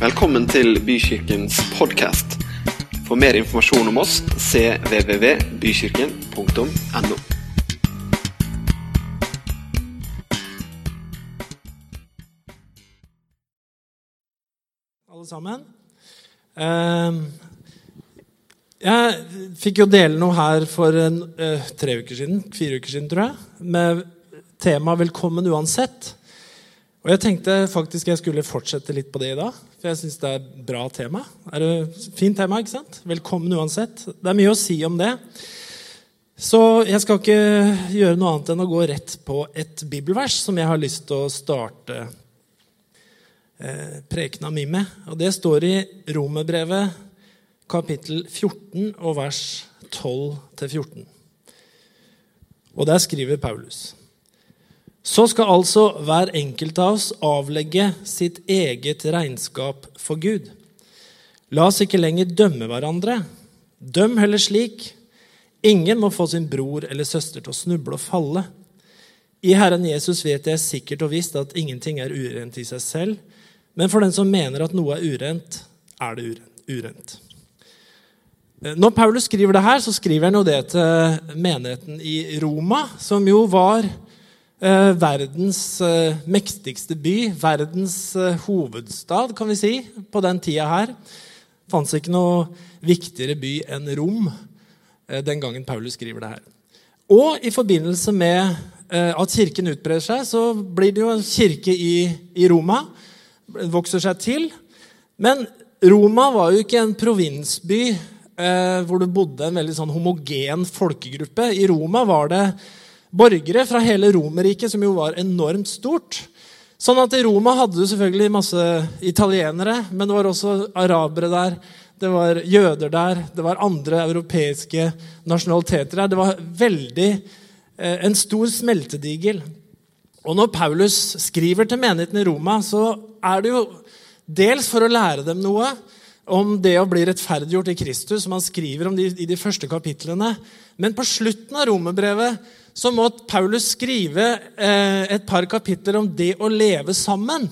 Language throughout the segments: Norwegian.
Velkommen til Bykirkens podkast. For mer informasjon om oss cvvvbykirken.no. alle sammen. Eh, Jeg fikk jo dele noe her for eh, tre uker siden, fire uker siden, tror jeg, med temaet 'Velkommen uansett'. Og jeg tenkte faktisk jeg skulle fortsette litt på det i dag, for jeg syns det er et bra tema. Er det et Fint tema, ikke sant? Velkommen uansett. Det er mye å si om det. Så jeg skal ikke gjøre noe annet enn å gå rett på et bibelvers som jeg har lyst til å starte eh, prekena mi med. Og det står i Romerbrevet kapittel 14 og vers 12-14. Og der skriver Paulus. Så skal altså hver enkelt av oss avlegge sitt eget regnskap for Gud. La oss ikke lenger dømme hverandre. Døm heller slik. Ingen må få sin bror eller søster til å snuble og falle. I Herren Jesus vet jeg sikkert og visst at ingenting er urent i seg selv, men for den som mener at noe er urent, er det urent. Når Paulus skriver det her, så skriver han jo det til menigheten i Roma, som jo var eh, verdens eh, mektigste by, verdens eh, hovedstad, kan vi si, på den tida her. Det fantes ikke noe viktigere by enn Rom eh, den gangen Paulus skriver det her. Og i forbindelse med eh, at kirken utbrer seg, så blir det jo en kirke i, i Roma. Vokser seg til. Men Roma var jo ikke en provinsby eh, hvor det bodde en veldig sånn homogen folkegruppe. I Roma var det borgere fra hele Romerriket, som jo var enormt stort. Sånn at I Roma hadde du selvfølgelig masse italienere, men det var også arabere der. Det var jøder der, det var andre europeiske nasjonaliteter der. Det var veldig eh, en stor smeltedigel. Og når Paulus skriver til menigheten i Roma, så er det jo dels for å lære dem noe om det å bli rettferdiggjort i Kristus, som han skriver om de, i de første kapitlene. Men på slutten av romerbrevet så må Paulus skrive eh, et par kapitler om det å leve sammen.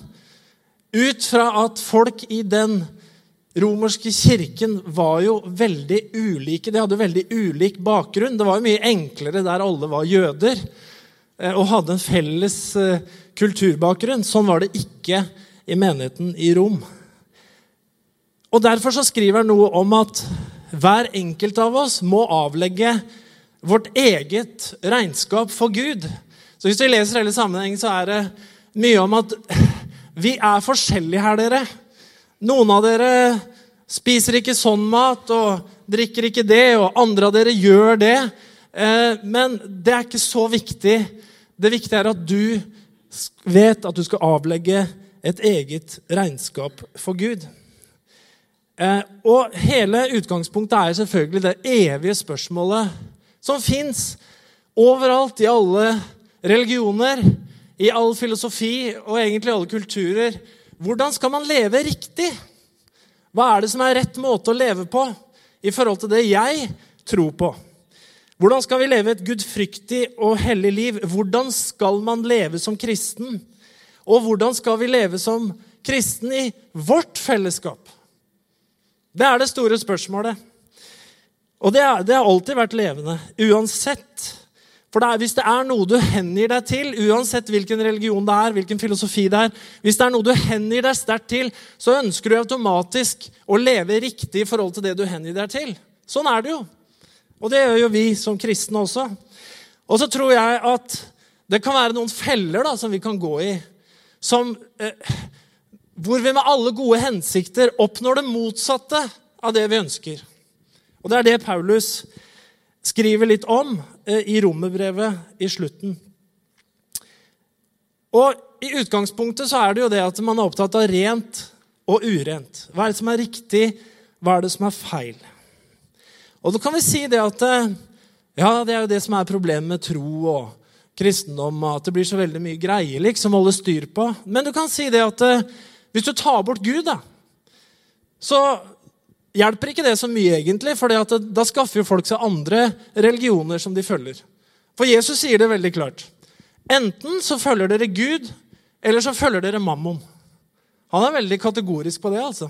Ut fra at folk i den romerske kirken var jo veldig ulike. De hadde veldig ulik bakgrunn. Det var jo mye enklere der alle var jøder eh, og hadde en felles eh, kulturbakgrunn. Sånn var det ikke i menigheten i Rom. Og Derfor så skriver han noe om at hver enkelt av oss må avlegge vårt eget regnskap for Gud. Så Hvis vi leser hele sammenhengen, så er det mye om at vi er forskjellige her, dere. Noen av dere spiser ikke sånn mat og drikker ikke det, og andre av dere gjør det. Eh, men det er ikke så viktig. Det viktige er at du vet at du skal avlegge et eget regnskap for Gud. Eh, og hele utgangspunktet er selvfølgelig det evige spørsmålet som fins overalt i alle religioner, i all filosofi og egentlig alle kulturer. Hvordan skal man leve riktig? Hva er det som er rett måte å leve på i forhold til det jeg tror på? Hvordan skal vi leve et gudfryktig og hellig liv? Hvordan skal man leve som kristen? Og hvordan skal vi leve som kristen i vårt fellesskap? Det er det store spørsmålet. Og det, er, det har alltid vært levende, uansett. For det er, hvis det er noe du hengir deg til, uansett hvilken religion det er, hvilken filosofi det er, hvis det er noe du hengir deg sterkt til, så ønsker du automatisk å leve riktig i forhold til det du hengir deg til. Sånn er det jo. Og det gjør jo vi som kristne også. Og så tror jeg at det kan være noen feller da, som vi kan gå i, som, eh, hvor vi med alle gode hensikter oppnår det motsatte av det vi ønsker. Og Det er det Paulus skriver litt om eh, i romerbrevet i slutten. Og I utgangspunktet så er det jo det at man er opptatt av rent og urent. Hva er det som er riktig, hva er det som er feil? Og da kan vi si det at eh, ja, det er jo det som er problemet med tro og kristendom, at det blir så veldig mye greier liksom holde styr på. Men du kan si det at eh, hvis du tar bort Gud, da, så hjelper ikke det så mye, egentlig. For da skaffer jo folk seg andre religioner som de følger. For Jesus sier det veldig klart. Enten så følger dere Gud, eller så følger dere Mammon. Han er veldig kategorisk på det. altså.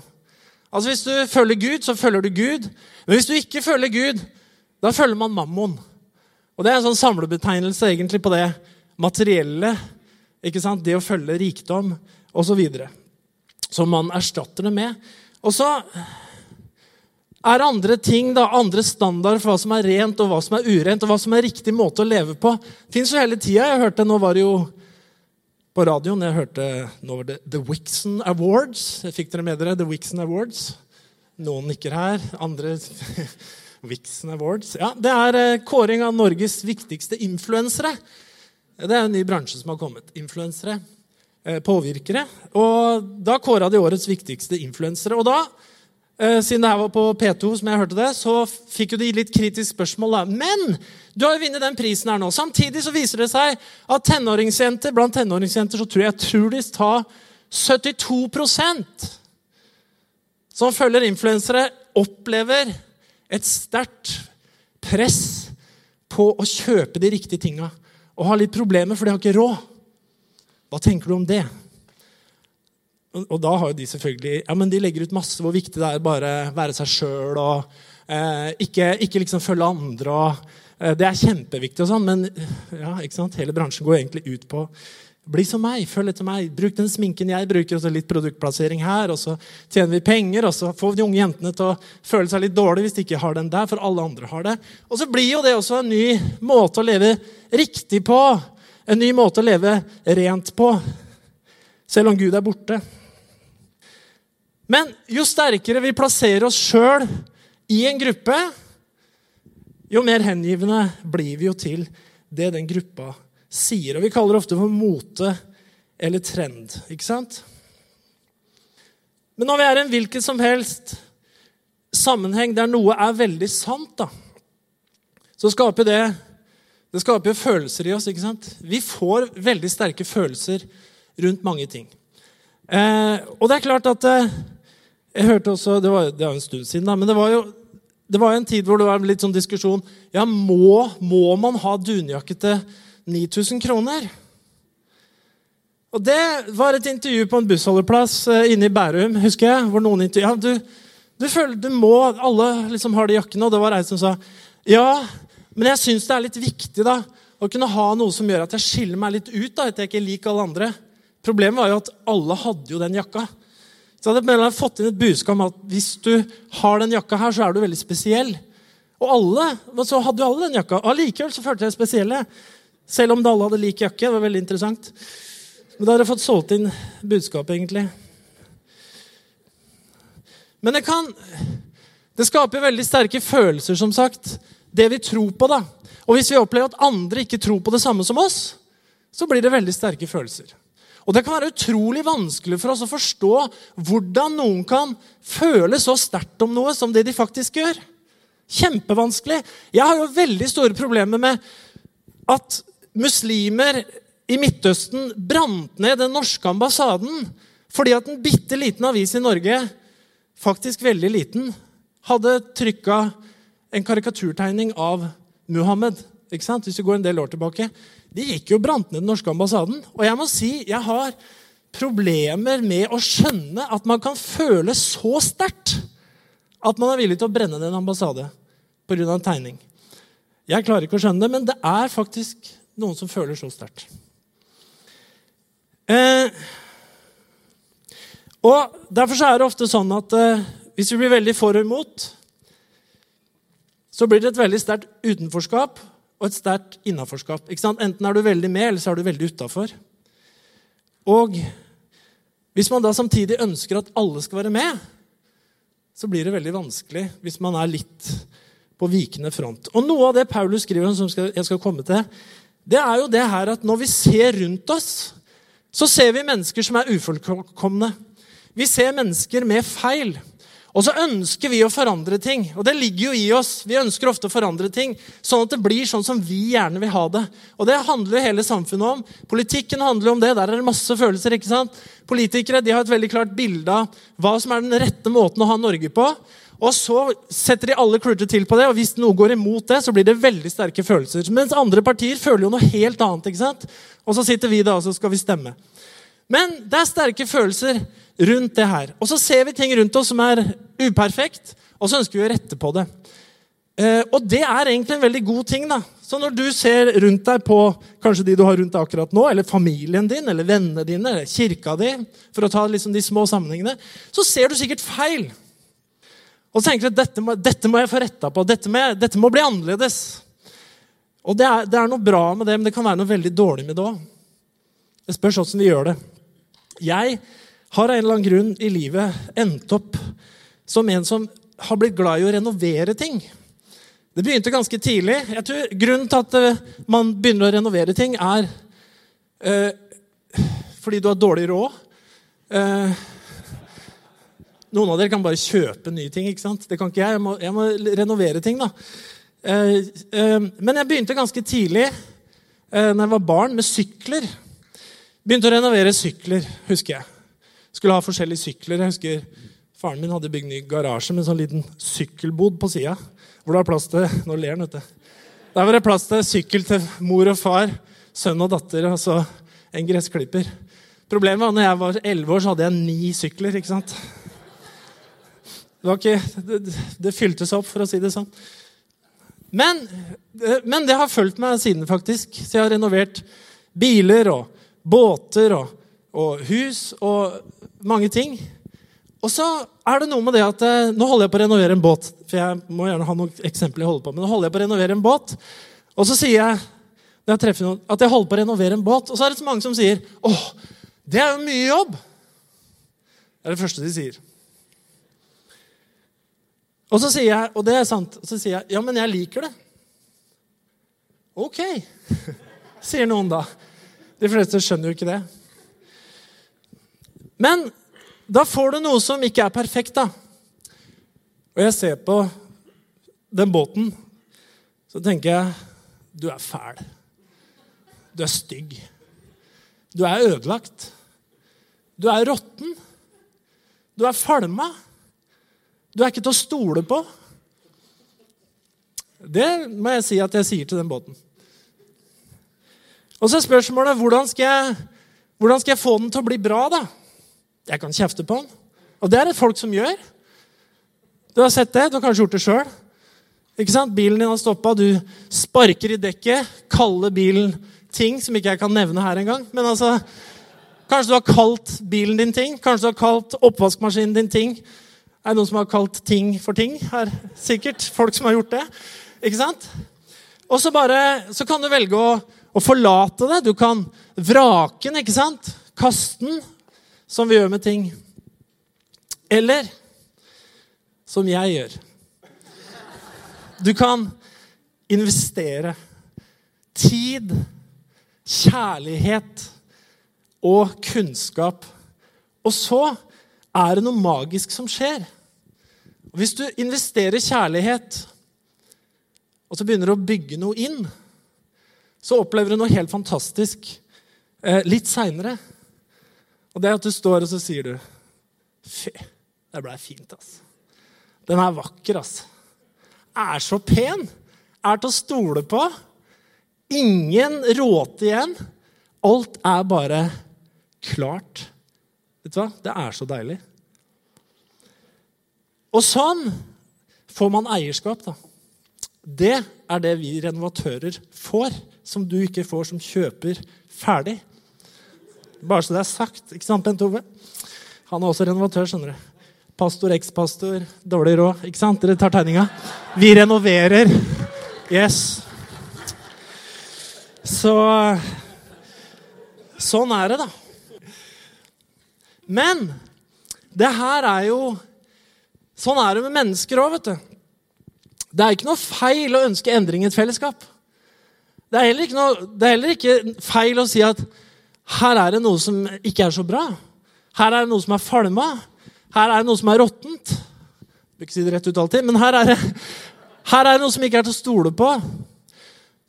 Altså Hvis du følger Gud, så følger du Gud. Men hvis du ikke følger Gud, da følger man mammon. Og Det er en sånn samlebetegnelse egentlig på det materielle. ikke sant? Det å følge rikdom osv. Som man erstatter det med. Og så er andre ting, da, andre standarder for hva som er rent og hva som er urent, og hva som er riktig måte å leve på. Det fins jo hele tida. Jeg hørte, Nå var det jo på radioen jeg hørte nå var det The Wixon Awards. Fikk dere med dere The Wixon Awards? Noen nikker her. Andre Wixon Awards. Ja, Det er eh, kåring av Norges viktigste influensere. Det er en ny bransje som har kommet. Influensere. Eh, påvirkere. Og da kåra de årets viktigste influensere. Og da Eh, siden det her var på P2, som jeg hørte det, så fikk jo de litt kritisk spørsmål. da. Men du har jo vunnet den prisen her nå. Samtidig så viser det seg at tenåringsjenter, blant tenåringsjenter så tror jeg tror de tar 72% som følger influensere, opplever et sterkt press på å kjøpe de riktige tinga. Og har litt problemer, for de har ikke råd. Hva tenker du om det? Og da har jo de selvfølgelig ja, men de legger ut masse hvor viktig det er bare være seg sjøl og eh, ikke, ikke, liksom følge andre. og eh, Det er kjempeviktig, og sånn, men ja, ikke sant? hele bransjen går egentlig ut på bli som meg, følg etter meg. Bruk den sminken jeg bruker, og så litt produktplassering her. Og så tjener vi penger, og så får vi de unge jentene til å føle seg litt dårlig hvis de ikke har den der, for alle andre har det. Og så blir jo det også en ny måte å leve riktig på. En ny måte å leve rent på. Selv om Gud er borte. Men jo sterkere vi plasserer oss sjøl i en gruppe, jo mer hengivende blir vi jo til det den gruppa sier. Og vi kaller det ofte for mote eller trend. ikke sant? Men når vi er i en hvilken som helst sammenheng der noe er veldig sant, da, så skaper det det skaper følelser i oss. ikke sant? Vi får veldig sterke følelser rundt mange ting. Eh, og det er klart at eh, jeg hørte også, Det var, var en stund siden, da, men det var jo det var en tid hvor det var litt sånn diskusjon ja, må, må man ha dunjakke til 9000 kroner. Og Det var et intervju på en bussholdeplass eh, inne i Bærum. husker jeg, hvor noen intervju, ja, du, du føler du må, Alle liksom har de jakkene, og det var ei som sa ja, men jeg syns det er litt viktig da, å kunne ha noe som gjør at jeg skiller meg litt ut. da, At jeg ikke liker alle andre. Problemet var jo at alle hadde jo den jakka. Så hadde jeg fått inn et budskap om at hvis du har den jakka her, så er du veldig spesiell. Og alle, så hadde jo alle den jakka. Allikevel så følte jeg spesielle. Selv om alle hadde lik jakke. Det var veldig interessant. Men da har jeg fått solgt inn budskapet, egentlig. Men det kan Det skaper veldig sterke følelser, som sagt. Det vi tror på, da. Og hvis vi opplever at andre ikke tror på det samme som oss, så blir det veldig sterke følelser. Og Det kan være utrolig vanskelig for oss å forstå hvordan noen kan føle så sterkt om noe som det de faktisk gjør. Kjempevanskelig. Jeg har jo veldig store problemer med at muslimer i Midtøsten brant ned den norske ambassaden fordi at en bitte liten avis i Norge, faktisk veldig liten, hadde trykka en karikaturtegning av Muhammed. Ikke sant? Hvis vi går en del år tilbake. De gikk jo brant ned den norske ambassaden. Og jeg må si, jeg har problemer med å skjønne at man kan føle så sterkt at man er villig til å brenne ned en ambassade pga. en tegning. Jeg klarer ikke å skjønne det, men det er faktisk noen som føler så sterkt. Eh, og Derfor er det ofte sånn at eh, hvis vi blir veldig for og imot, så blir det et veldig sterkt utenforskap og et sterkt innaforskap. Enten er du veldig med, eller så er du veldig utafor. Og hvis man da samtidig ønsker at alle skal være med, så blir det veldig vanskelig hvis man er litt på vikende front. Og Noe av det Paulus skriver, som jeg skal komme til, det er jo det her at når vi ser rundt oss, så ser vi mennesker som er ufullkomne. Vi ser mennesker med feil. Og så ønsker vi å forandre ting. Og det ligger jo i oss. Vi ønsker ofte å forandre ting, sånn at det blir sånn som vi gjerne vil ha det. Og det handler jo hele samfunnet om. Politikken handler om det. Der er det masse følelser. ikke sant? Politikere de har et veldig klart bilde av hva som er den rette måten å ha Norge på. Og så setter de alle kluter til på det, og hvis noe går imot det, så blir det veldig sterke følelser. Mens andre partier føler jo noe helt annet. ikke sant? Og så sitter vi da og så skal vi stemme. Men det er sterke følelser rundt det her. Og så ser vi ting rundt oss som er uperfekt, og så ønsker vi å rette på det. Eh, og det er egentlig en veldig god ting. da. Så når du ser rundt deg på kanskje de du har rundt deg akkurat nå, eller familien din, eller vennene dine, eller kirka di, for å ta liksom de små sammenhengene, så ser du sikkert feil. Og så tenker du at dette må, dette må jeg få retta på. Dette må, jeg, dette må, bli annerledes. Og det er, det er, noe bra med det, men det kan være noe veldig dårlig med det òg. Det spørs åssen vi gjør det. Jeg har av en eller annen grunn i livet endt opp som en som har blitt glad i å renovere ting. Det begynte ganske tidlig. Jeg tror Grunnen til at eh, man begynner å renovere ting, er øh, fordi du har dårlig råd. Uh, noen av dere kan bare kjøpe nye ting. ikke sant? Det kan ikke jeg. Jeg må, jeg må renovere ting. da. Uh, uh, men jeg begynte ganske tidlig, uh, når jeg var barn, med sykler. Begynte å renovere sykler, husker jeg. Skulle ha forskjellige sykler. Jeg husker Faren min hadde bygd ny garasje med en sånn liten sykkelbod på sida. Hvor det var plass til Nå ler han, vet du. Der var det plass til sykkel til mor og far, sønn og datter og så en gressklipper. Problemet var at når jeg var elleve år, så hadde jeg ni sykler. ikke sant? Det, ikke, det, det fylte seg opp, for å si det sånn. Men, men, det har fulgt meg siden, faktisk. Så jeg har renovert biler og båter og, og hus og mange ting. Og så er det noe med det at eh, Nå holder jeg på å renovere en båt. For jeg må gjerne ha noen eksempler jeg holder på med. Nå holder jeg på å renovere en båt, og så sier jeg når jeg treffer noen, at jeg holder på å renovere en båt. Og så er det så mange som sier åh, det er jo mye jobb. Det er det første de sier. Og så sier jeg, og det er sant, og så sier jeg ja, men jeg liker det. Ok, sier noen da. De fleste skjønner jo ikke det. Men da får du noe som ikke er perfekt, da. Og jeg ser på den båten, så tenker jeg du er fæl. Du er stygg. Du er ødelagt. Du er råtten. Du er falma. Du er ikke til å stole på. Det må jeg si at jeg sier til den båten. Og så er spørsmålet hvordan skal jeg, hvordan skal jeg få den til å bli bra, da? Jeg kan kjefte på den. Og det er det folk som gjør. Du har sett det. Du har kanskje gjort det sjøl. Bilen din har stoppa, du sparker i dekket, kaller bilen ting som ikke jeg kan nevne her engang. Men altså, kanskje du har kalt bilen din ting. Kanskje du har kalt oppvaskmaskinen din ting. Er det noen som har kalt ting for ting her? Sikkert. Folk som har gjort det. Ikke sant? Og så, bare, så kan du velge å, å, forlate det. Du kan vrake den, ikke sant? Kaste den, som vi gjør med ting. Eller som jeg gjør. Du kan investere tid, kjærlighet og kunnskap. Og så er det noe magisk som skjer. Hvis du investerer kjærlighet, og så begynner du å bygge noe inn, så opplever du noe helt fantastisk eh, litt seinere. Og det er at du står og så sier du Fy, det blei fint, ass. Den er vakker, ass. Er så pen. Er til å stole på. Ingen råte igjen. Alt er bare klart. Vet du hva? Det er så deilig. Og sånn får man eierskap, da. Det er det vi renovatører får, som du ikke får som kjøper ferdig. Bare så det er sagt. Ikke sant, Bent Ove? Han er også renovatør, skjønner du. Pastor, ekspastor, dårlig råd. Ikke sant? Dere tar tegninga. Vi renoverer. Yes. Så Sånn er det, da. Men det her er jo Sånn er det med mennesker òg, vet du. Det er ikke noe feil å ønske endring i et fellesskap. Det er, noe, det er heller ikke feil å si at her er det noe som ikke er så bra. Her er det noe som er falma. Her er det noe som er råttent. Vil ikke si det rett ut alltid, men her er, det, her er det noe som ikke er til å stole på.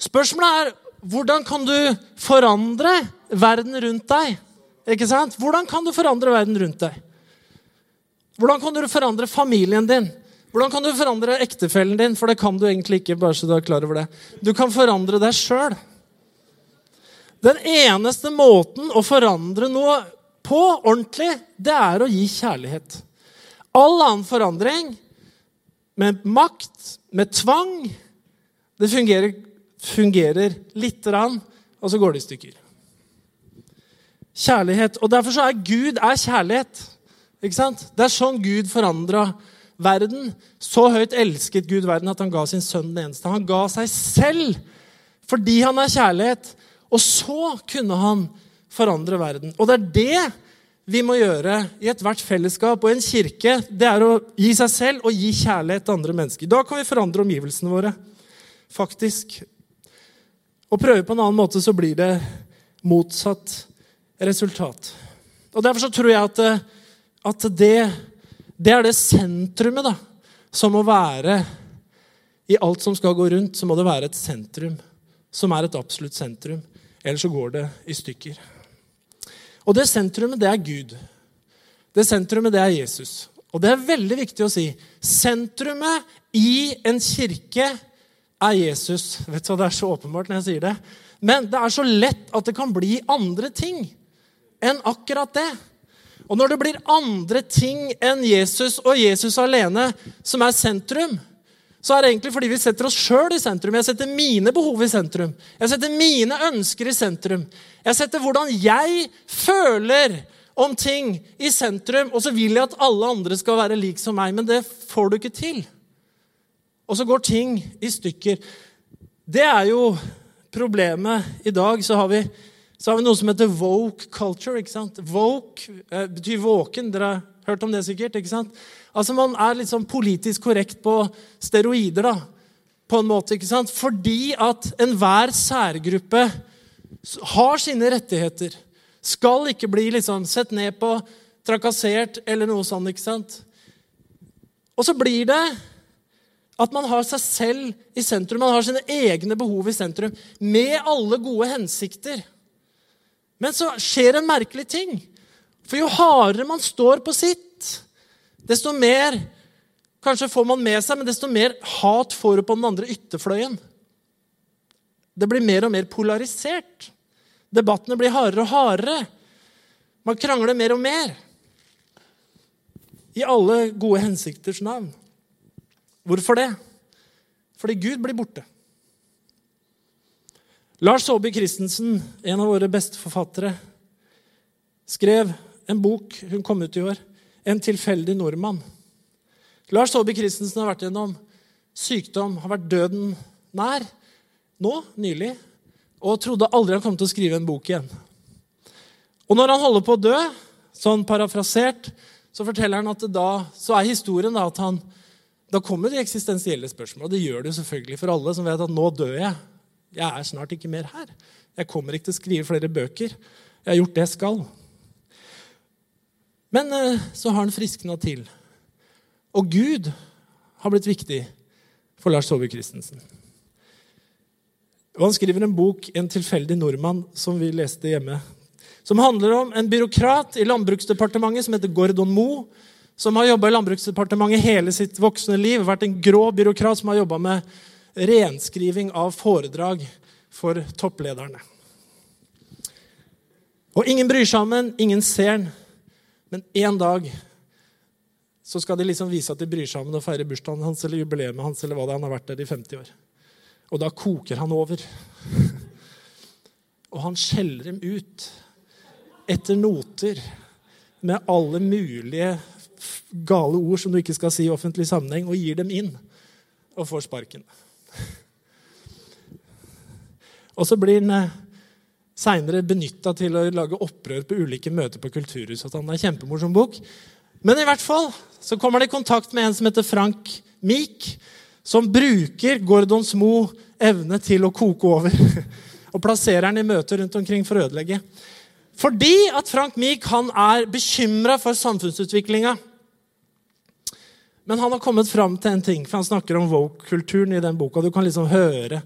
Spørsmålet er hvordan kan du forandre verden rundt deg? Ikke sant? Hvordan kan du forandre verden rundt deg? Hvordan kan du forandre familien din? Hvordan kan du forandre ektefellen din? For det kan du egentlig ikke. bare så Du er klar over det. Du kan forandre deg sjøl. Den eneste måten å forandre noe på ordentlig, det er å gi kjærlighet. All annen forandring med makt, med tvang, det fungerer, fungerer lite grann, og så går det i stykker. Kjærlighet. Og derfor så er Gud er kjærlighet. Ikke sant? Det er sånn Gud forandra verden. Så høyt elsket Gud verden at han ga sin sønn den eneste. Han ga seg selv fordi han er kjærlighet. Og så kunne han forandre verden. Og det er det vi må gjøre i ethvert fellesskap og en kirke. Det er å gi seg selv og gi kjærlighet til andre mennesker. Da kan vi forandre omgivelsene våre. Faktisk. Å prøve på en annen måte, så blir det motsatt resultat. Og Derfor så tror jeg at, at det, det, er det sentrumet da, som må være I alt som skal gå rundt, så må det være et sentrum som er et absolutt sentrum. Ellers så går det i stykker. Og det sentrumet, det er Gud. Det sentrumet, det er Jesus. Og det er veldig viktig å si. Sentrumet i en kirke er Jesus. Vet du hva, Det er så åpenbart når jeg sier det. Men det er så lett at det kan bli andre ting enn akkurat det. Og når det blir andre ting enn Jesus og Jesus alene som er sentrum, så er det egentlig fordi vi setter oss sjøl i sentrum. Jeg setter mine behov i sentrum. Jeg setter mine ønsker i sentrum. Jeg setter hvordan jeg føler om ting i sentrum, og så vil jeg at alle andre skal være lik som meg, men det får du ikke til. Og så går ting i stykker. Det er jo problemet i dag. Så har vi så har vi noe som heter woke culture. ikke sant? Woke eh, betyr våken. Dere hørt om det sikkert? ikke sant? Altså Man er litt sånn politisk korrekt på steroider, da. På en måte, ikke sant? Fordi at enhver særgruppe har sine rettigheter. Skal ikke bli liksom sett ned på, trakassert eller noe sånt. ikke sant? Og så blir det at man har seg selv i sentrum. Man har sine egne behov i sentrum. Med alle gode hensikter. Men så skjer en merkelig ting. For jo hardere man står på sitt, desto mer Kanskje får man med seg, men desto mer hat får du på den andre ytterfløyen. Det blir mer og mer polarisert. Debattene blir hardere og hardere. Man krangler mer og mer. I alle gode hensikters navn. Hvorfor det? Fordi Gud blir borte. Lars Saabye Christensen, en av våre beste forfattere, skrev en bok hun kom ut i år, 'En tilfeldig nordmann'. Lars Saabye Christensen har vært gjennom sykdom, har vært døden nær nå nylig, og trodde aldri han kom til å skrive en bok igjen. Og når han holder på å dø, sånn parafrasert, så forteller han at da, så er historien da at han da kommer de eksistensielle spørsmål. Og det gjør det jo selvfølgelig for alle som vet at nå dør jeg. Jeg er snart ikke mer her. Jeg kommer ikke til å skrive flere bøker. Jeg har gjort det jeg skal. Men eh, så har han friskna til. Og Gud har blitt viktig for Lars Saabye Christensen. Og han skriver en bok, 'En tilfeldig nordmann', som vi leste hjemme. Som handler om en byråkrat i Landbruksdepartementet som heter Gordon Moe. Som har jobba i Landbruksdepartementet hele sitt voksne liv. Vært en grå byråkrat som har jobba med renskriving av foredrag for topplederne. Og ingen bryr seg om den, ingen ser den. Men en dag så skal de liksom vise at de bryr seg om å feire bursdagen hans eller jubileet hans. eller hva det er. Han har vært der i 50 år. Og da koker han over. Og han skjeller dem ut etter noter med alle mulige gale ord som du ikke skal si i offentlig sammenheng, og gir dem inn og får sparken. Og så blir eh, seinere benytta til å lage opprør på ulike møter på Kulturhuset. Det er kjempemorsom bok. Men i hvert fall så kommer det i kontakt med en som heter Frank Meek, som bruker Gordons Mo evne til å koke over. Og plasserer den i møter rundt omkring for å ødelegge. Fordi at Frank Meek han er bekymra for samfunnsutviklinga. Men han har kommet fram til en ting, for han snakker om woke-kulturen i den boka. Du kan liksom høre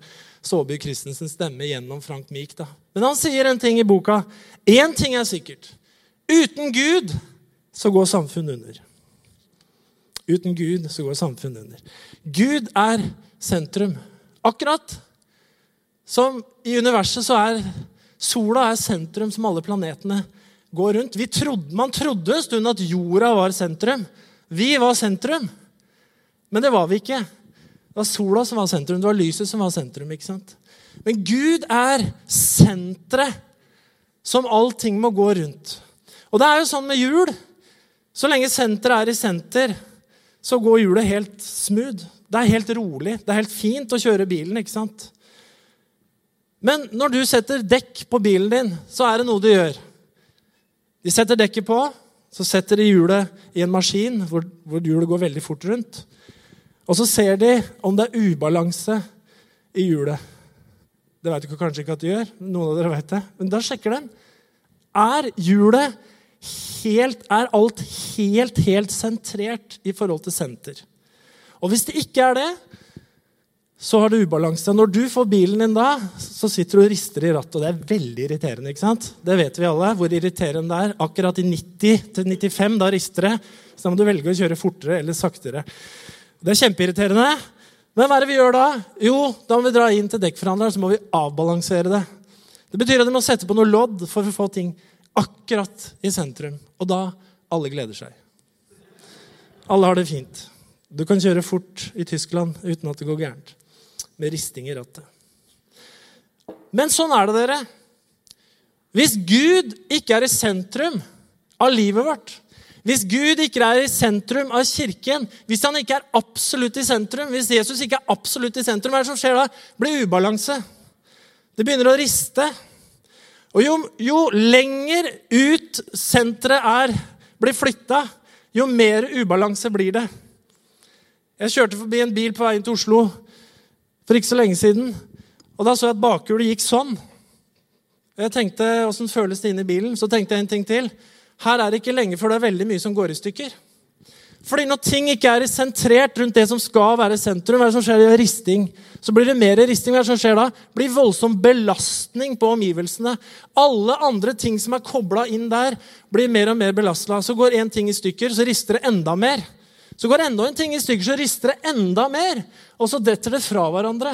Saabye Christensens stemme gjennom Frank Meek. Da. Men han sier en ting i boka. Én ting er sikkert. Uten Gud så går samfunnet under. Uten Gud så går samfunnet under. Gud er sentrum. Akkurat som i universet så er sola er sentrum som alle planetene går rundt. Trodde, man trodde en stund at jorda var sentrum. Vi var sentrum. Men det var vi ikke. Det var sola som var sentrum, det var lyset som var sentrum. ikke sant? Men Gud er senteret som allting må gå rundt. Og det er jo sånn med hjul. Så lenge senteret er i senter, så går hjulet helt smooth. Det er helt rolig. Det er helt fint å kjøre bilen. ikke sant? Men når du setter dekk på bilen din, så er det noe du gjør. De setter dekket på, så setter de hjulet i en maskin hvor, hvor hjulet går veldig fort rundt. Og så ser de om det er ubalanse i hjulet. Det vet dere kanskje ikke at de gjør. Noen av dere vet det. Men da sjekker den. Er hjulet helt Er alt helt, helt sentrert i forhold til senter? Og hvis det ikke er det, så har du ubalanse. Når du får bilen din da, så sitter du og rister i rattet. Og det er veldig irriterende. ikke sant? Det vet vi alle, hvor irriterende det er. Akkurat i 90-95, da rister det. Så da må du velge å kjøre fortere eller saktere. Det er kjempeirriterende. Men hva er det vi gjør da? Jo, da må vi dra inn til dekkforhandleren så må vi avbalansere det. Det betyr at vi må sette på noe lodd for å få ting akkurat i sentrum. Og da alle gleder seg. Alle har det fint. Du kan kjøre fort i Tyskland uten at det går gærent med risting i rattet. Men sånn er det, dere. Hvis Gud ikke er i sentrum av livet vårt, hvis Gud ikke er i sentrum av kirken, hvis han ikke er absolutt i sentrum, hvis Jesus ikke er absolutt i sentrum, hva er det som skjer da? Blir ubalanse. Det begynner å riste. Og jo, jo lenger ut senteret er, blir flytta, jo mer ubalanse blir det. Jeg kjørte forbi en bil på veien til Oslo for ikke så lenge siden. Og da så jeg at bakhjulet gikk sånn. Og jeg tenkte, Åssen føles det inn i bilen? Så tenkte jeg en ting til. Her er det ikke lenge før det er veldig mye som går i stykker. Fordi når ting ikke er sentrert rundt det som skal være sentrum, hva er det som skjer i risting? Så blir det mer risting. Hva er det som skjer da? Blir voldsom belastning på omgivelsene. Alle andre ting som er kobla inn der, blir mer og mer belasta. Så går én ting i stykker, så rister det enda mer. Så går enda en ting i stykker, så rister det enda mer. Og så detter det fra hverandre.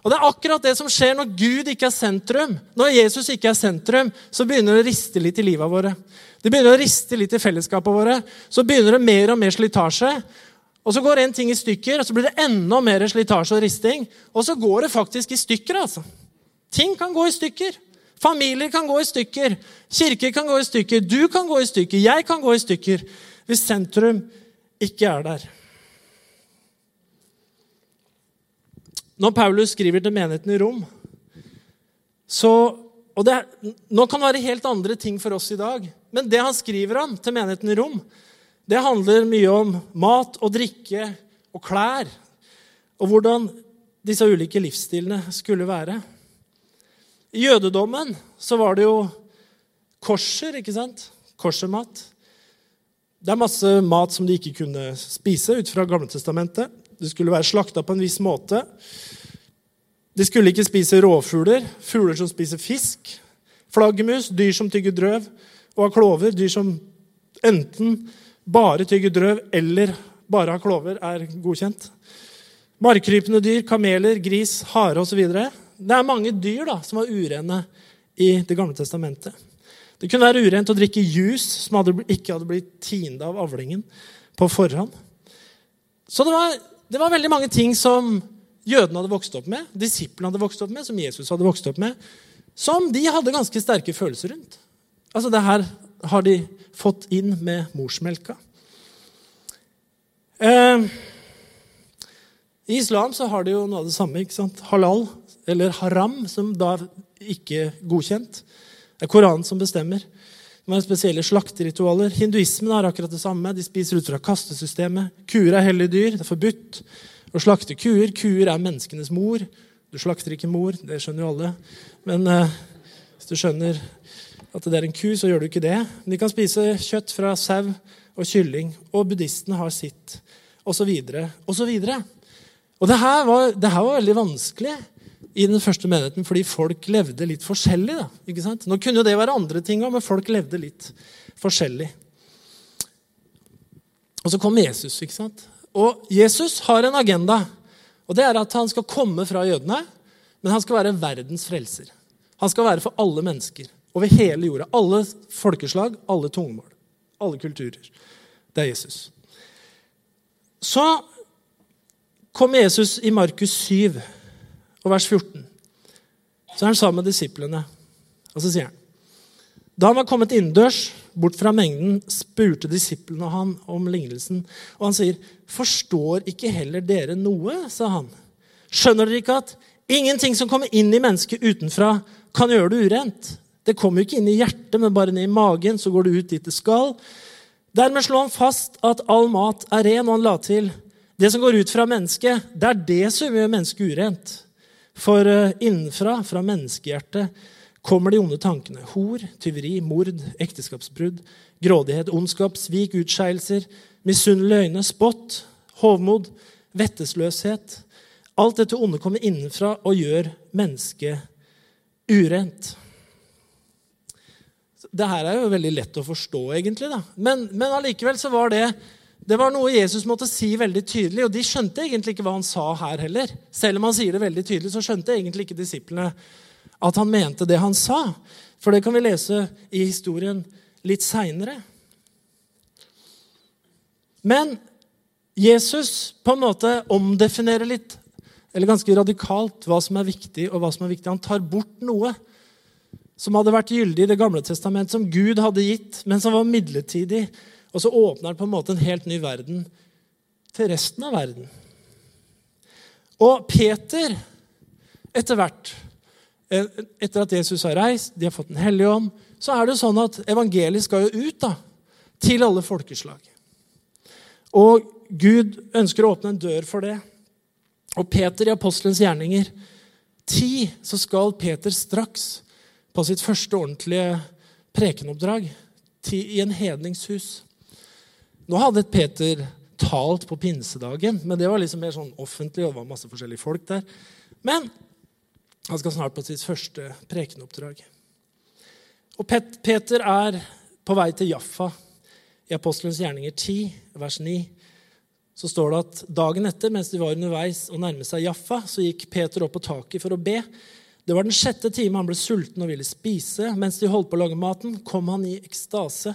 Og Det er akkurat det som skjer når Gud ikke er sentrum. Når Jesus ikke er sentrum, så begynner det å riste litt i livet våre. Det begynner å riste litt i fellesskapet våre. Så begynner det mer og mer slitasje. Og så går en ting i stykker, og så blir det enda mer slitasje og risting. Og så går det faktisk i stykker. altså. Ting kan gå i stykker. Familier kan gå i stykker. Kirker kan gå i stykker. Du kan gå i stykker. Jeg kan gå i stykker. Hvis sentrum ikke er der. Når Paulus skriver til menigheten i Rom så, og det, Nå kan det være helt andre ting for oss i dag, men det han skriver om til menigheten i Rom, det handler mye om mat og drikke og klær. Og hvordan disse ulike livsstilene skulle være. I jødedommen så var det jo korser, ikke sant? Korsermat. Det er masse mat som de ikke kunne spise ut fra Gamletestamentet. Det skulle være slakta på en viss måte. De skulle ikke spise råfugler, fugler som spiser fisk. Flaggermus, dyr som tygger drøv. Og har klover, dyr som enten bare tygger drøv eller bare har klover, er godkjent. Markkrypende dyr, kameler, gris, hare osv. Det er mange dyr da, som var urene i Det gamle testamentet. Det kunne være urent å drikke juice som hadde, ikke hadde blitt tint av avlingen på forhånd. Så det var, det var, veldig mange ting som jødene hadde vokst opp med, disiplene hadde vokst opp med, som Jesus hadde vokst opp med, som de hadde ganske sterke følelser rundt. Altså, Det her har de fått inn med morsmelka. Eh, I islam så har de jo noe av det samme. ikke sant? Halal, eller haram, som da ikke er godkjent. Det er Koranen som bestemmer. De har spesielle slakteritualer. Hinduismen har akkurat det samme. De spiser ut fra kastesystemet. Kuer er hellige dyr. Det er forbudt å slakte kuer. Kuer er menneskenes mor. Du slakter ikke mor, det skjønner jo alle. Men eh, hvis du skjønner at det er en ku, så gjør du ikke det. De kan spise kjøtt fra sau og kylling. Og buddhistene har sitt. Så videre. Og det her var, det her var veldig vanskelig i den første menigheten fordi folk levde litt forskjellig. Da, ikke sant? Nå kunne jo det være andre ting òg, men folk levde litt forskjellig. Og så kom Jesus. ikke sant? Og Jesus har en agenda. Og det er at Han skal komme fra jødene, men han skal være verdens frelser. Han skal være for alle mennesker. Over hele jorda. Alle folkeslag, alle tungemål, alle kulturer. Det er Jesus. Så kom Jesus i Markus 7, og vers 14. Så er han sammen med disiplene, og så sier han Da han var kommet innendørs, bort fra mengden, spurte disiplene han om lignelsen. Og han sier, 'Forstår ikke heller dere noe?' sa han. 'Skjønner dere ikke at ingenting som kommer inn i mennesket utenfra, kan gjøre det urent?' Det kommer jo ikke inn i hjertet, men bare ned i magen, så går det ut dit det skal. Dermed slo han fast at all mat er ren, og han la til det som går ut fra mennesket, det er det som gjør mennesket urent. For eh, innenfra, fra menneskehjertet, kommer de onde tankene. Hor, tyveri, mord, ekteskapsbrudd, grådighet, ondskap, svik, utskeielser, misunnelige øyne, spott, hovmod, vettesløshet. Alt dette onde kommer innenfra og gjør mennesket urent. Det her er jo veldig lett å forstå, egentlig. da. Men, men allikevel så var det det var noe Jesus måtte si veldig tydelig, og de skjønte egentlig ikke hva han sa her heller. Selv om han sier det veldig tydelig, så skjønte egentlig ikke disiplene at han mente det han sa. For det kan vi lese i historien litt seinere. Men Jesus på en måte omdefinerer litt, eller ganske radikalt, hva som er viktig, og hva som er viktig. Han tar bort noe som hadde vært gyldig i Det gamle testamentet, som Gud hadde gitt, men som var midlertidig. Og så åpner han på en måte en helt ny verden til resten av verden. Og Peter, etter hvert, eh, etter at Jesus har reist, de har fått Den hellige ånd, så er det jo sånn at evangeliet skal jo ut da, til alle folkeslag. Og Gud ønsker å åpne en dør for det. Og Peter i apostelens gjerninger ti, så skal Peter straks på sitt første ordentlige prekenoppdrag i en hedningshus. Nå hadde Peter talt på pinsedagen, men det var liksom mer sånn offentlig. og det var masse forskjellige folk der. Men han skal snart på sitt første prekenoppdrag. Og Peter er på vei til Jaffa. I Apostelens gjerninger 10, vers 9, så står det at dagen etter, mens de var underveis og nærmet seg Jaffa, så gikk Peter opp på taket for å be. Det var den sjette time han ble sulten og ville spise. Mens de holdt på å lage maten, kom han i ekstase.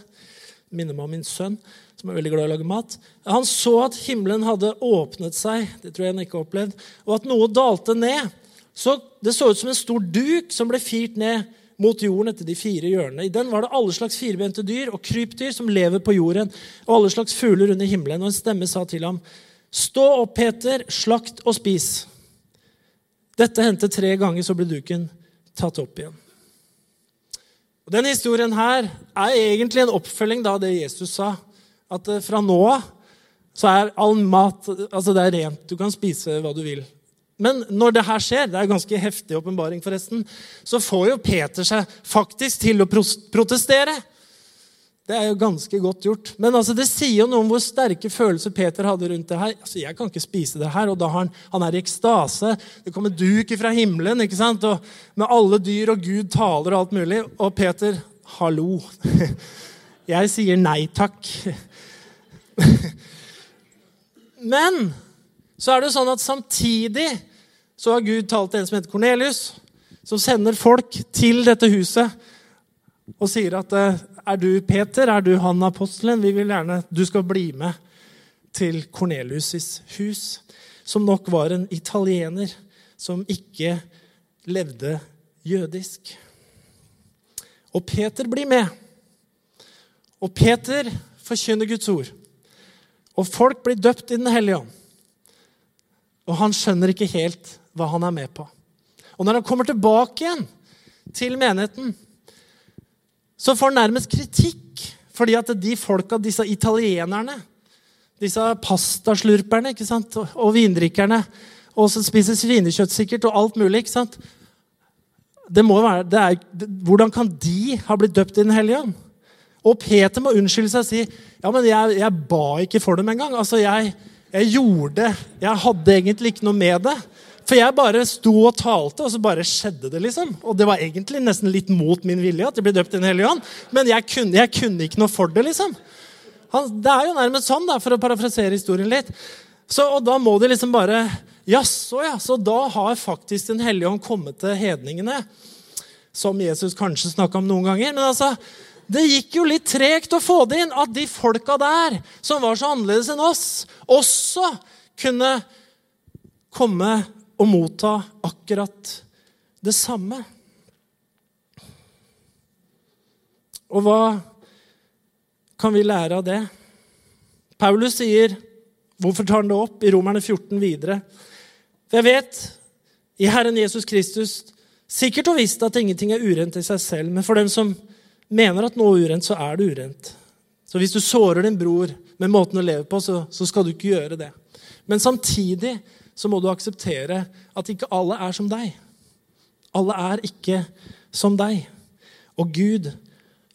Minner meg om min sønn som er veldig glad i å lage mat. Han så at himmelen hadde åpnet seg, det tror jeg han ikke har opplevd, og at noe dalte ned. Så Det så ut som en stor duk som ble firt ned mot jorden etter de fire hjørnene. I den var det alle slags firbente dyr og krypdyr som lever på jorden, og alle slags fugler under himmelen. Og en stemme sa til ham, Stå opp, Peter, slakt og spis. Dette hendte tre ganger, så ble duken tatt opp igjen. Og Denne historien her er egentlig en oppfølging av det Jesus sa at eh, fra nå av så er all mat altså det er rent. Du kan spise hva du vil. Men når det her skjer, det er ganske heftig åpenbaring, forresten, så får jo Peter seg faktisk til å protestere. Det er jo ganske godt gjort. Men altså, det sier jo noe om hvor sterke følelser Peter hadde rundt det her. Altså, Jeg kan ikke spise det her. Og da han, han er i ekstase. Det kommer duk fra himmelen ikke sant? Og med alle dyr, og Gud taler og alt mulig. Og Peter, hallo. Jeg sier nei takk. Men så er det jo sånn at samtidig så har Gud talt til en som heter Kornelius, som sender folk til dette huset og sier at eh, er du Peter, er du han apostelen? Vi vil gjerne du skal bli med til Kornelius' hus, som nok var en italiener som ikke levde jødisk. Og Peter blir med. Og Peter forkynner Guds ord. Og folk blir døpt i Den hellige ånd. Og han skjønner ikke helt hva han er med på. Og når han kommer tilbake igjen til menigheten, så får han nærmest kritikk fordi at de folka, disse italienerne, disse pastaslurperne ikke sant? og vindrikkerne, og som spiser svinekjøtt sikkert, og alt mulig ikke sant? Det må være, det er, hvordan kan de ha blitt døpt i Den hellige ånd? Og Peter må unnskylde seg og si ja, men jeg, jeg ba ikke for dem engang. Altså, jeg, jeg gjorde. Jeg hadde egentlig ikke noe med det. For jeg bare sto og talte, og så bare skjedde det. liksom. Og det var egentlig nesten litt mot min vilje at jeg ble døpt i Den hellige ånd. Men jeg kunne, jeg kunne, ikke noe for det, liksom. Han, det er jo nærmest sånn, da, for å parafrasere historien litt. Så, og da må de liksom bare Jaså, ja. Så da har faktisk Den hellige ånd kommet til hedningene. som Jesus kanskje snakka om noen ganger. Men altså, det gikk jo litt tregt å få det inn at de folka der, som var så annerledes enn oss, også kunne komme og motta akkurat det samme. Og hva kan vi lære av det? Paulus sier Hvorfor tar han det opp i Romerne 14 videre? For jeg vet, i Herren Jesus Kristus, sikkert og visst at ingenting er urent i seg selv, men for dem som mener at noe er urent, så er det urent. Så hvis du sårer din bror med måten å leve på, så, så skal du ikke gjøre det. Men samtidig så må du akseptere at ikke alle er som deg. Alle er ikke som deg. Og Gud,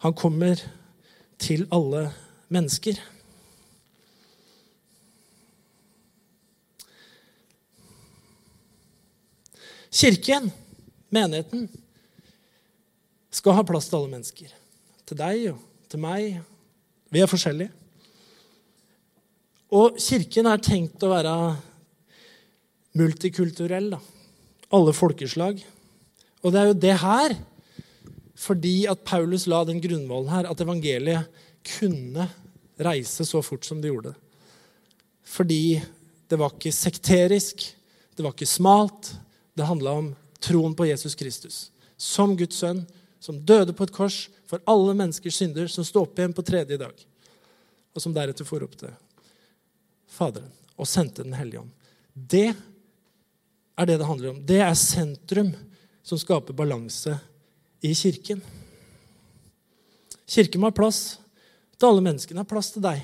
han kommer til alle mennesker. Kirken, menigheten, skal ha plass til alle mennesker. Til deg og til meg. Vi er forskjellige. Og kirken er tenkt å være multikulturell. Da. Alle folkeslag. Og det er jo det her, fordi at Paulus la den grunnvollen her, at evangeliet kunne reise så fort som det gjorde. Fordi det var ikke sekterisk, det var ikke smalt. Det handla om troen på Jesus Kristus som Guds sønn, som døde på et kors for alle menneskers synder, som sto opp igjen på tredje dag, og som deretter får opp til Faderen og sendte Den hellige ånd. Det er det det handler om. Det er sentrum som skaper balanse i kirken. Kirken må ha plass til alle menneskene. Har plass til deg.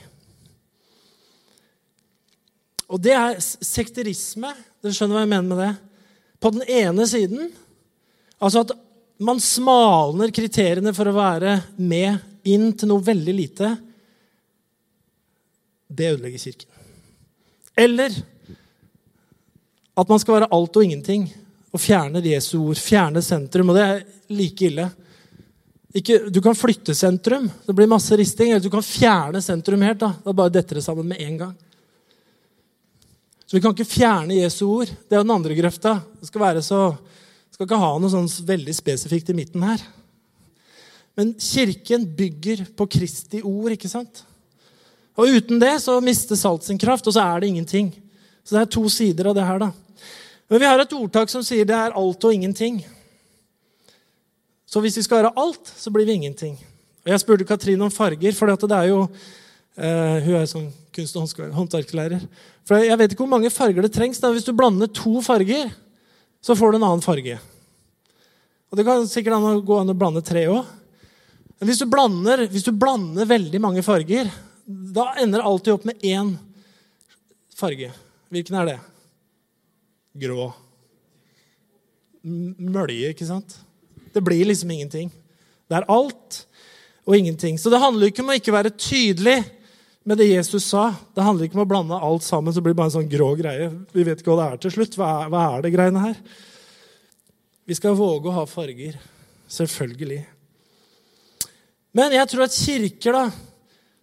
Og det er sekterisme. Dere skjønner hva jeg mener med det? På den ene siden altså at man smalner kriteriene for å være med inn til noe veldig lite. Det ødelegger Kirken. Eller at man skal være alt og ingenting og fjerne Jesu ord, Fjerne sentrum. Og det er like ille. Ikke, du kan flytte sentrum, det blir masse risting. Eller du kan fjerne sentrum helt. Da, da bare detter det sammen med en gang. Så vi kan ikke fjerne Jesu ord. Det er den andre grøfta. Det skal, være så, skal ikke ha noe sånn veldig spesifikt i midten her. Men kirken bygger på Kristi ord, ikke sant? Og uten det så mister salt sin kraft, og så er det ingenting. Så det er to sider av det her, da. Men vi har et ordtak som sier det er alt og ingenting. Så hvis vi skal gjøre alt, så blir vi ingenting. Og Jeg spurte Katrine om farger, for det er jo uh, Hun er sånn kunst- og håndverkslærer. For Jeg vet ikke hvor mange farger det trengs. Da. Hvis du blander to farger, så får du en annen farge. Og Det kan sikkert an gå an å blande tre òg. Men hvis du, blander, hvis du blander veldig mange farger, da ender det alltid opp med én farge. Hvilken er det? Grå. Mølje, ikke sant? Det blir liksom ingenting. Det er alt og ingenting. Så det handler ikke om å ikke være tydelig med det Jesus sa. Det handler ikke om å blande alt sammen så blir det bare en sånn grå greie. Vi vet ikke hva det er til slutt. Hva er, hva er det greiene her? Vi skal våge å ha farger. Selvfølgelig. Men jeg tror at kirker da,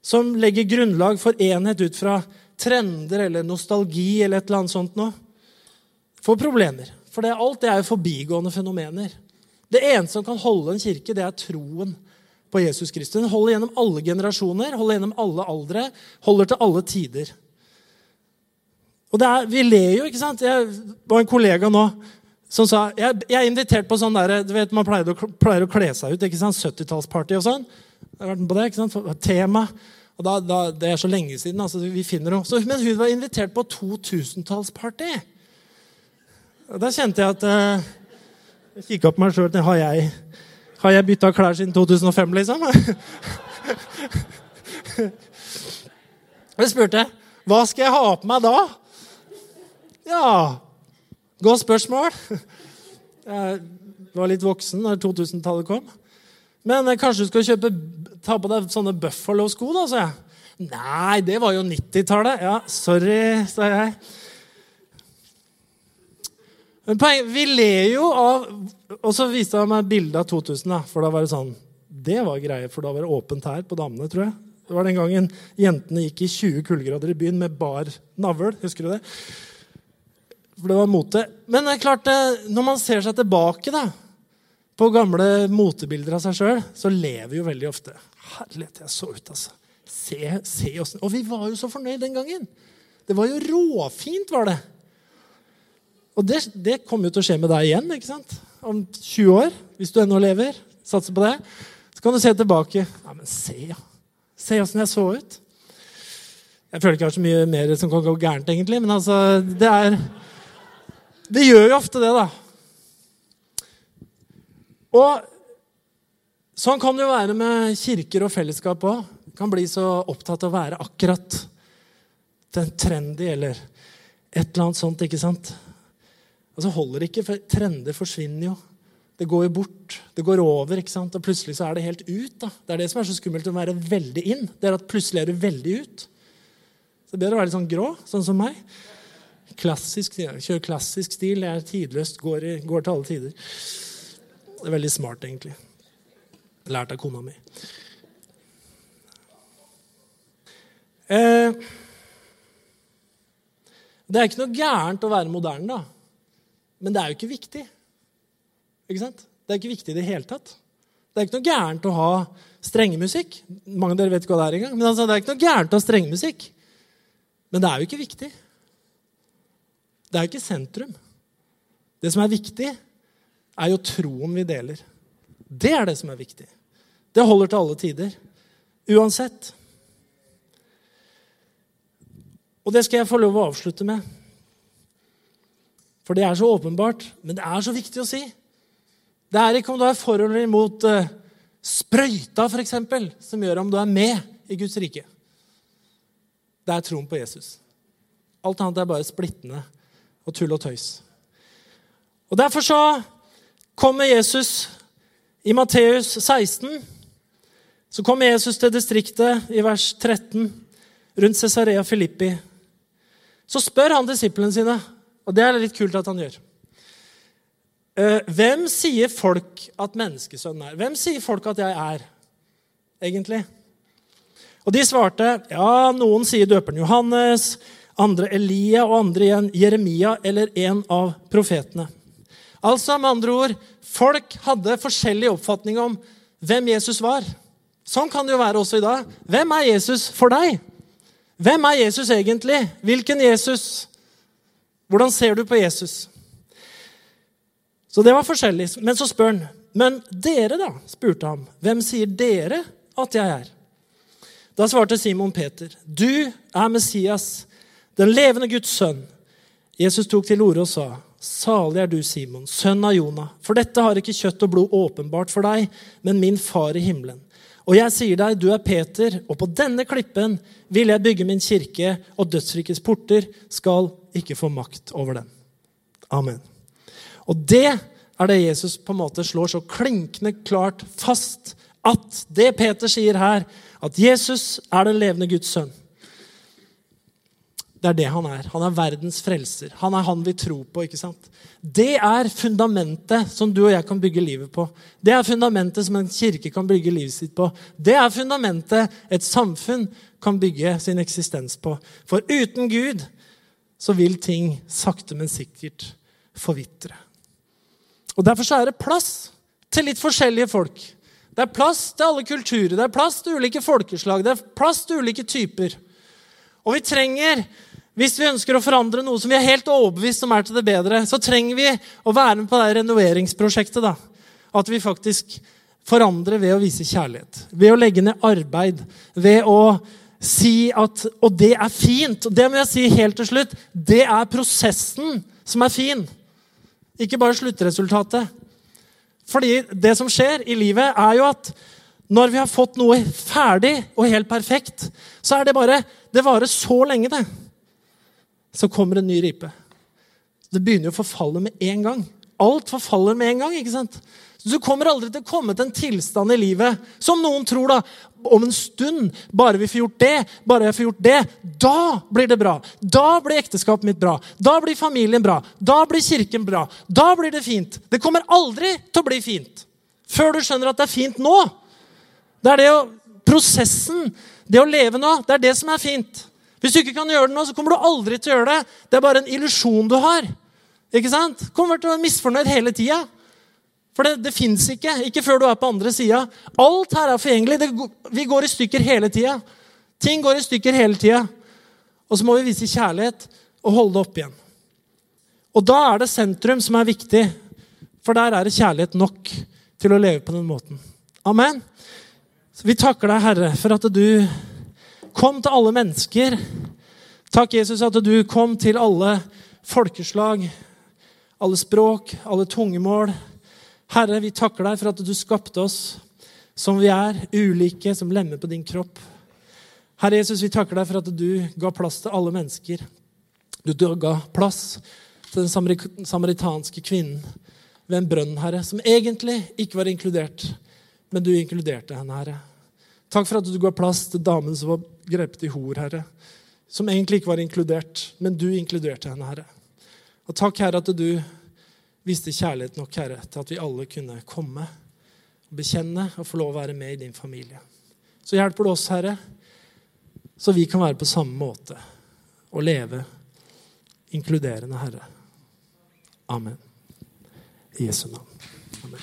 som legger grunnlag for enhet ut fra trender eller nostalgi eller et eller annet sånt noe, får problemer. For det, alt det er jo forbigående fenomener. Det eneste som kan holde en kirke, det er troen på Jesus Kristus. Den holder gjennom alle generasjoner, holder gjennom alle aldre, holder til alle tider. Og er, Vi ler jo, ikke sant? Jeg var en kollega nå som sa Jeg, jeg er invitert på sånn der, du vet, Man pleier å, pleier å kle seg ut. ikke sant? 70-tallsparty og sånn. Jeg har vært med på det, ikke sant? Tema. Og da, da, Det er så lenge siden. altså vi finner jo. Men hun var invitert på 2000-tallsparty. Og da kjente jeg at uh, Jeg kikka på meg sjøl. Har jeg, har jeg bytta klær siden 2005, liksom? jeg spurte hva skal jeg ha på meg da? Ja Godt spørsmål. Jeg var litt voksen da 2000-tallet kom. Men eh, kanskje du skal kjøpe, ta på deg sånne Buffalo-sko, da, sa jeg. Nei, det var jo 90-tallet. Ja, sorry, sa jeg. Men poeng, Vi ler jo av Og så viste han meg bilde av 2000. Da, for da var det sånn Det var greie, for da var det åpent her på damene, tror jeg. Det var den gangen jentene gikk i 20 kuldegrader i byen med bar navl. Husker du det? For det var mote. Men det er klart, når man ser seg tilbake, da på gamle motebilder av seg sjøl, så ler vi jo veldig ofte. Herlighet, jeg så ut, altså. Se, se oss. Og vi var jo så fornøyd den gangen. Det var jo råfint, var det. Og det, det kommer jo til å skje med deg igjen ikke sant? om 20 år, hvis du ennå lever. Satser på det. Så kan du se tilbake. Ja, men se, ja. Se åssen jeg så ut. Jeg føler ikke jeg har så mye mer som kan gå gærent, egentlig. Men altså, det er Det gjør jo ofte det, da. Og sånn kan det jo være med kirker og fellesskap òg. Kan bli så opptatt av å være akkurat den trendy eller et eller annet sånt. ikke sant? Altså holder det ikke, for Trender forsvinner jo. Det går jo bort. Det går over. ikke sant? Og plutselig så er det helt ut. da. Det er det som er så skummelt å være veldig inn. Det er at plutselig er du veldig ut. Så det er bedre å være litt sånn grå, sånn som meg. Klassisk, Kjører klassisk stil. Jeg er tidløst. Går, i, går til alle tider. Det er veldig smart, egentlig. Lært av kona mi. Eh, det er ikke noe gærent å være moderne, da. Men det er jo ikke viktig. Ikke sant? Det er ikke viktig i det hele tatt. Det er ikke noe gærent å ha strengemusikk. Mange av dere vet ikke hva det er engang. Men altså, det er ikke noe gærent å ha strengemusikk. Men det er jo ikke viktig. Det er jo ikke sentrum. Det som er viktig, er jo troen vi deler. Det er det som er viktig. Det holder til alle tider. Uansett. Og det skal jeg få lov å avslutte med. For det er så åpenbart, men det er så viktig å si. Det er ikke om du er for eller imot uh, sprøyta, f.eks., som gjør om du er med i Guds rike. Det er troen på Jesus. Alt annet er bare splittende og tull og tøys. Og Derfor så kommer Jesus i Matteus 16. Så kommer Jesus til distriktet i vers 13, rundt Cesarea Filippi. Så spør han disiplene sine, og det er litt kult at han gjør. Eh, hvem sier folk at menneskesønnen er? Hvem sier folk at jeg er, egentlig? Og de svarte ja, noen sier døperen Johannes, andre Elia og andre igjen Jeremia eller en av profetene. Altså med andre ord, Folk hadde forskjellig oppfatning om hvem Jesus var. Sånn kan det jo være også i dag. Hvem er Jesus for deg? Hvem er Jesus egentlig? Hvilken Jesus? Hvordan ser du på Jesus? Så det var forskjellig. Men så spør han. Men dere, da? spurte han. Hvem sier dere at jeg er? Da svarte Simon Peter. Du er Messias, den levende Guds sønn. Jesus tok til orde og sa, Salig er du, Simon, sønn av Jonah, for dette har ikke kjøtt og blod åpenbart for deg, men min far i himmelen. Og jeg sier deg, du er Peter, og på denne klippen vil jeg bygge min kirke, og dødsrikets porter skal ikke få makt over den. Amen. Og det er det Jesus på en måte slår så klinkende klart fast. At det Peter sier her, at Jesus er den levende Guds sønn. Det er det han er. Han er verdens frelser. Han er han vi tror på. ikke sant? Det er fundamentet som du og jeg kan bygge livet på. Det er fundamentet som en kirke kan bygge livet sitt på. Det er fundamentet et samfunn kan bygge sin eksistens på. For uten Gud så vil ting sakte, men sikkert forvitre. Og Derfor så er det plass til litt forskjellige folk. Det er plass til alle kulturer, det er plass til ulike folkeslag, det er plass til ulike typer. Og vi trenger hvis vi ønsker å forandre noe som vi er helt overbevist om er til det bedre, så trenger vi å være med på det renoveringsprosjektet. da. At vi faktisk forandrer ved å vise kjærlighet. Ved å legge ned arbeid. Ved å si at Og det er fint. og Det må jeg si helt til slutt. Det er prosessen som er fin. Ikke bare sluttresultatet. Fordi det som skjer i livet, er jo at når vi har fått noe ferdig og helt perfekt, så er det bare Det varer så lenge, det så kommer en ny ripe. Det begynner jo å forfalle med en gang. Alt forfaller med en gang. ikke sant? Så Du kommer aldri til å komme til en tilstand i livet som noen tror da, om en stund. Bare vi får gjort det, bare jeg får gjort det, da blir det bra. Da blir ekteskapet mitt bra. Da blir familien bra. Da blir kirken bra. Da blir det fint. Det kommer aldri til å bli fint før du skjønner at det er fint nå. Det er det å, prosessen, det å leve nå, det er det som er fint. Hvis du ikke kan gjøre det nå, så kommer du aldri til å gjøre det. Det er bare en illusjon du har. Ikke sant? Kommer til å være misfornøyd hele tida. For det, det fins ikke. Ikke før du er på andre sida. Alt her er forgjengelig. Det, vi går i stykker hele tida. Ting går i stykker hele tida. Og så må vi vise kjærlighet og holde det opp igjen. Og da er det sentrum som er viktig, for der er det kjærlighet nok til å leve på den måten. Amen. Så vi takker deg, Herre, for at du kom til alle mennesker. Takk, Jesus, at du kom til alle folkeslag, alle språk, alle tungemål. Herre, vi takker deg for at du skapte oss som vi er, ulike, som lemmer på din kropp. Herre Jesus, vi takker deg for at du ga plass til alle mennesker. Du ga plass til den samaritanske kvinnen ved en brønn, Herre, som egentlig ikke var inkludert, men du inkluderte henne, Herre. Takk for at du ga plass til damen som var grepet i hor, Herre, som egentlig ikke var inkludert, men du inkluderte henne, Herre. Og takk, Herre, at du viste kjærlighet nok, Herre, til at vi alle kunne komme bekjenne og få lov å være med i din familie. Så hjelper du oss, Herre, så vi kan være på samme måte og leve inkluderende, Herre. Amen. I Jesu navn. Amen.